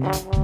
Mm-hmm.